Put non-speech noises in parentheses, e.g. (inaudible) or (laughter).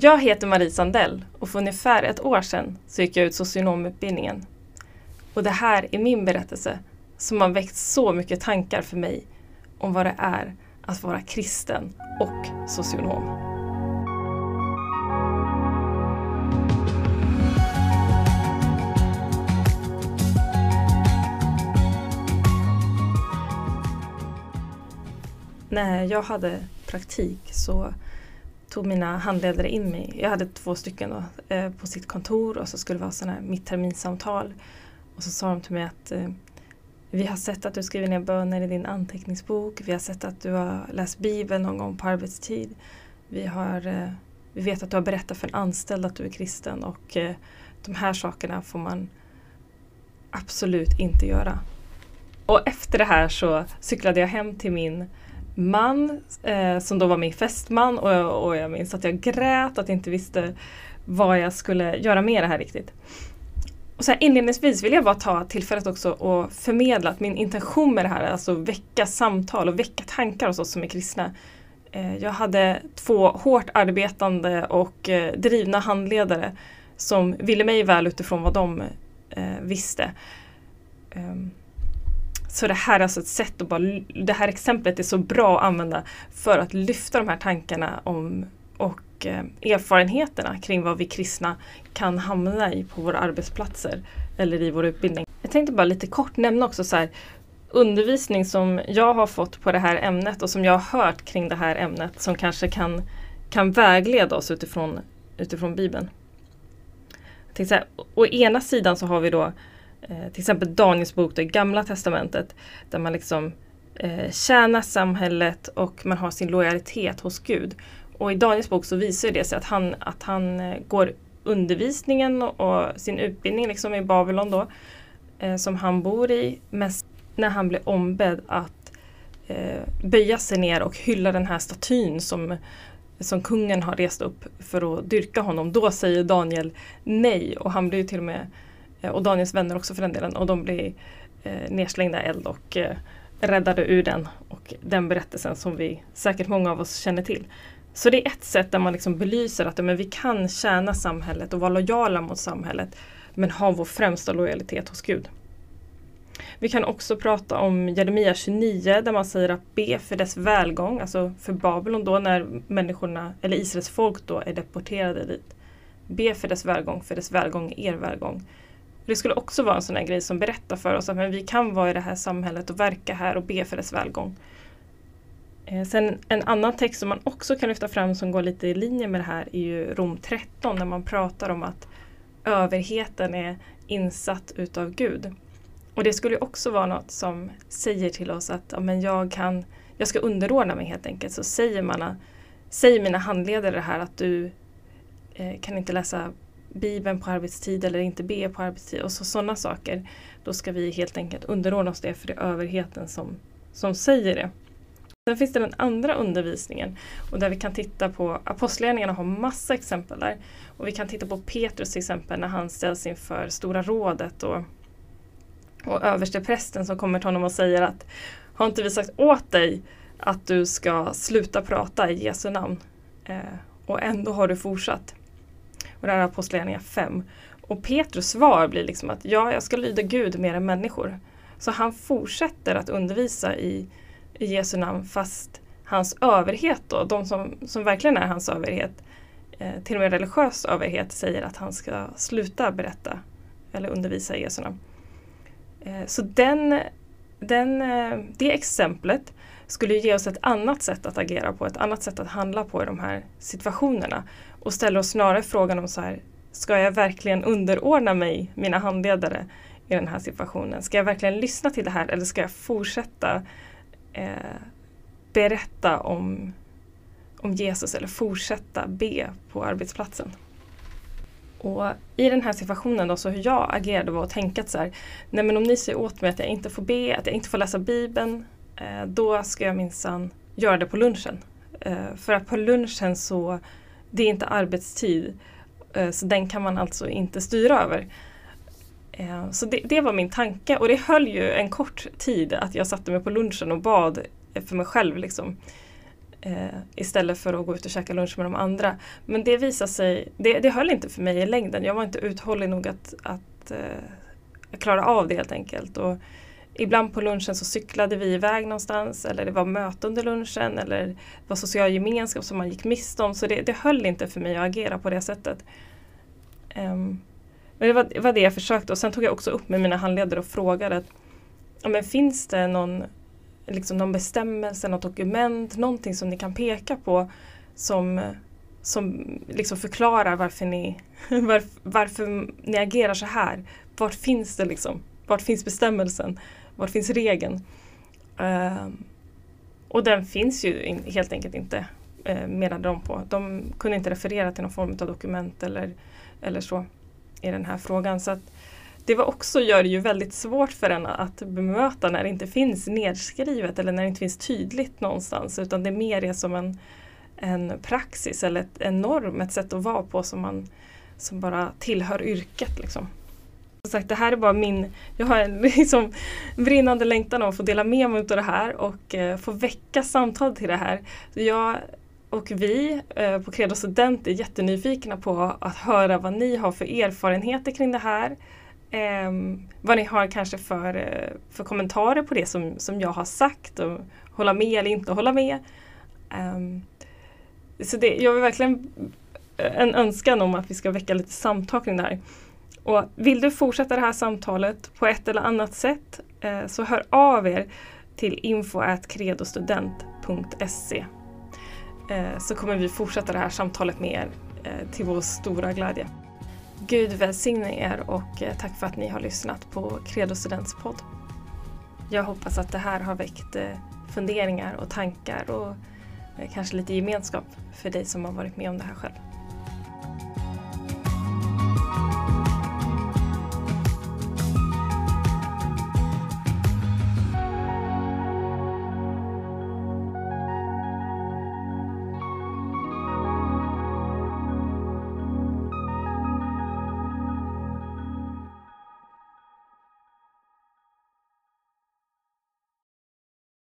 Jag heter Marie Sandell och för ungefär ett år sedan så gick jag ut socionomutbildningen. Och det här är min berättelse som har väckt så mycket tankar för mig om vad det är att vara kristen och socionom. När jag hade praktik så tog mina handledare in mig. Jag hade två stycken då, eh, på sitt kontor och så skulle det vara sådana här mittterminssamtal. Och så sa de till mig att eh, vi har sett att du skriver ner böner i din anteckningsbok. Vi har sett att du har läst Bibeln någon gång på arbetstid. Vi, har, eh, vi vet att du har berättat för en anställd att du är kristen och eh, de här sakerna får man absolut inte göra. Och efter det här så cyklade jag hem till min man eh, som då var min fästman och, och jag minns att jag grät att jag inte visste vad jag skulle göra med det här riktigt. Och så här, inledningsvis vill jag bara ta tillfället också och förmedla att min intention med det här är alltså väcka samtal och väcka tankar hos oss som är kristna. Eh, jag hade två hårt arbetande och eh, drivna handledare som ville mig väl utifrån vad de eh, visste. Um, så det här är alltså ett sätt att bara, det här exemplet är så bra att använda för att lyfta de här tankarna om och eh, erfarenheterna kring vad vi kristna kan hamna i på våra arbetsplatser eller i vår utbildning. Jag tänkte bara lite kort nämna också så här, undervisning som jag har fått på det här ämnet och som jag har hört kring det här ämnet som kanske kan, kan vägleda oss utifrån, utifrån Bibeln. Jag så här, å ena sidan så har vi då eh, till exempel Daniels bok, det gamla testamentet, där man liksom eh, tjänar samhället och man har sin lojalitet hos Gud. Och i Daniels bok så visar det sig att han, att han eh, går undervisningen och sin utbildning liksom i Babylon då, eh, som han bor i, men när han blir ombedd att eh, böja sig ner och hylla den här statyn som, som kungen har rest upp för att dyrka honom, då säger Daniel nej och han blir till och med Eh, Eh, och Daniels vänner också för den delen. Och de blir eh, nedslängda i eld och eh, räddade ur den. Och den berättelsen som vi säkert många av oss känner till. Så det är ett sätt där man liksom belyser att men vi kan tjäna samhället och vara lojala mot samhället men ha vår främsta lojalitet hos Gud. Vi kan också prata om Jeremia 29 där man säger att be för dess välgång, alltså för Babylon då när människorna, eller Israels folk då är deporterade dit. Be för dess välgång, för dess välgång är er välgång. Det skulle också vara en sån här grej som berättar för oss att men vi kan vara i det här samhället och verka här och be för dess välgång. Eh, sen en annan text som man också kan lyfta fram som går lite i linje med det här är ju Rom 13 när man pratar om att överheten är insatt utav Gud. Och det skulle också vara något som säger till oss att ja, men jag, kan, jag ska underordna mig helt enkelt. Så säger, man, säger mina handledare det här att du eh, kan inte läsa Bibeln på arbetstid eller inte be på arbetstid och så, sådana saker. Då ska vi helt enkelt underordna oss det för det är överheten som, som säger det. Sen finns det den andra undervisningen och där vi kan titta på Apostlagärningarna har massa exempel där. Och vi kan titta på Petrus till exempel när han ställs inför Stora rådet och, och översteprästen som kommer till honom och säger att har inte vi sagt åt dig att du ska sluta prata i Jesu namn? Eh, och ändå har du fortsatt. Och det här är Apostlagärningarna 5. Och Petrus svar blir liksom att ja, jag ska lyda Gud mer än människor. Så han fortsätter att undervisa i, i Jesu namn fast hans överhet då, de som, som verkligen är hans överhet, eh, till och med religiös överhet säger att han ska sluta berätta eller undervisa i Jesu namn. Eh, så den, den, eh, det exemplet skulle ge oss ett annat sätt att agera på, ett annat sätt att handla på i de här situationerna och ställer oss snarare frågan om så här, ska jag verkligen underordna mig mina handledare i den här situationen? Ska jag verkligen lyssna till det här eller ska jag fortsätta eh, berätta om, om Jesus eller fortsätta be på arbetsplatsen? Och I den här situationen då, så hur jag agerade var att tänka att så här, nej men om ni säger åt mig att jag inte får be, att jag inte får läsa Bibeln, Eh, då ska jag minsann göra det på lunchen. Eh, för att på lunchen så det är inte arbetstid. Eh, så den kan man alltså inte styra över. Eh, så det, det, var min tanke och det höll ju en kort tid att jag satte mig på lunchen och bad för mig själv. Liksom. eh, istället för att gå ut och käka lunch med de andra. Men det visade sig, det, det höll inte för mig i längden. Jag var inte uthållig nog att, att eh, klara av det helt enkelt. Och ibland på lunchen så cyklade vi iväg någonstans eller det var möte under lunchen eller det var social gemenskap som man gick miste om. Så det, det höll inte för mig att agera på det sättet. Um, men det var, det var, det jag försökte och sen tog jag också upp med mina handledare och frågade att, ja, men finns det någon, liksom någon bestämmelse, något dokument, någonting som ni kan peka på som, som liksom förklarar varför ni, (laughs) var, varför ni agerar så här. Vart finns det liksom? Vart finns bestämmelsen? Var finns regeln? Uh, och den finns ju in, helt enkelt inte, eh, uh, menade de på. De kunde inte referera till någon form av dokument eller, eller så i den här frågan. Så att det var också gör det ju väldigt svårt för en att bemöta när det inte finns nedskrivet eller när det inte finns tydligt någonstans utan det är mer är som en, en praxis eller ett, en norm, ett sätt att vara på som, man, som bara tillhör yrket. Liksom. Som sagt, det här är bara min, jag har en (laughs) liksom brinnande längtan av att få dela med mig av det här och eh, få väcka samtal till det här. Jag och vi eh, på Credo Student är jättenyfikna på att höra vad ni har för erfarenheter kring det här. Eh, vad ni har kanske för, eh, för kommentarer på det som, som jag har sagt och hålla med eller inte hålla med. Ehm, så det, jag vill verkligen eh, en önskan om att vi ska väcka lite samtal kring det här. Och vill du fortsätta det här samtalet på ett eller annat sätt eh, så hör av er till info.credostudent.se eh, så kommer vi fortsätta det här samtalet med er eh, till vår stora glädje. Gud välsigne er och eh, tack för att ni har lyssnat på Credo Students podd. Jag hoppas att det här har väckt eh, funderingar och tankar och eh, kanske lite gemenskap för dig som har varit med om det här själv.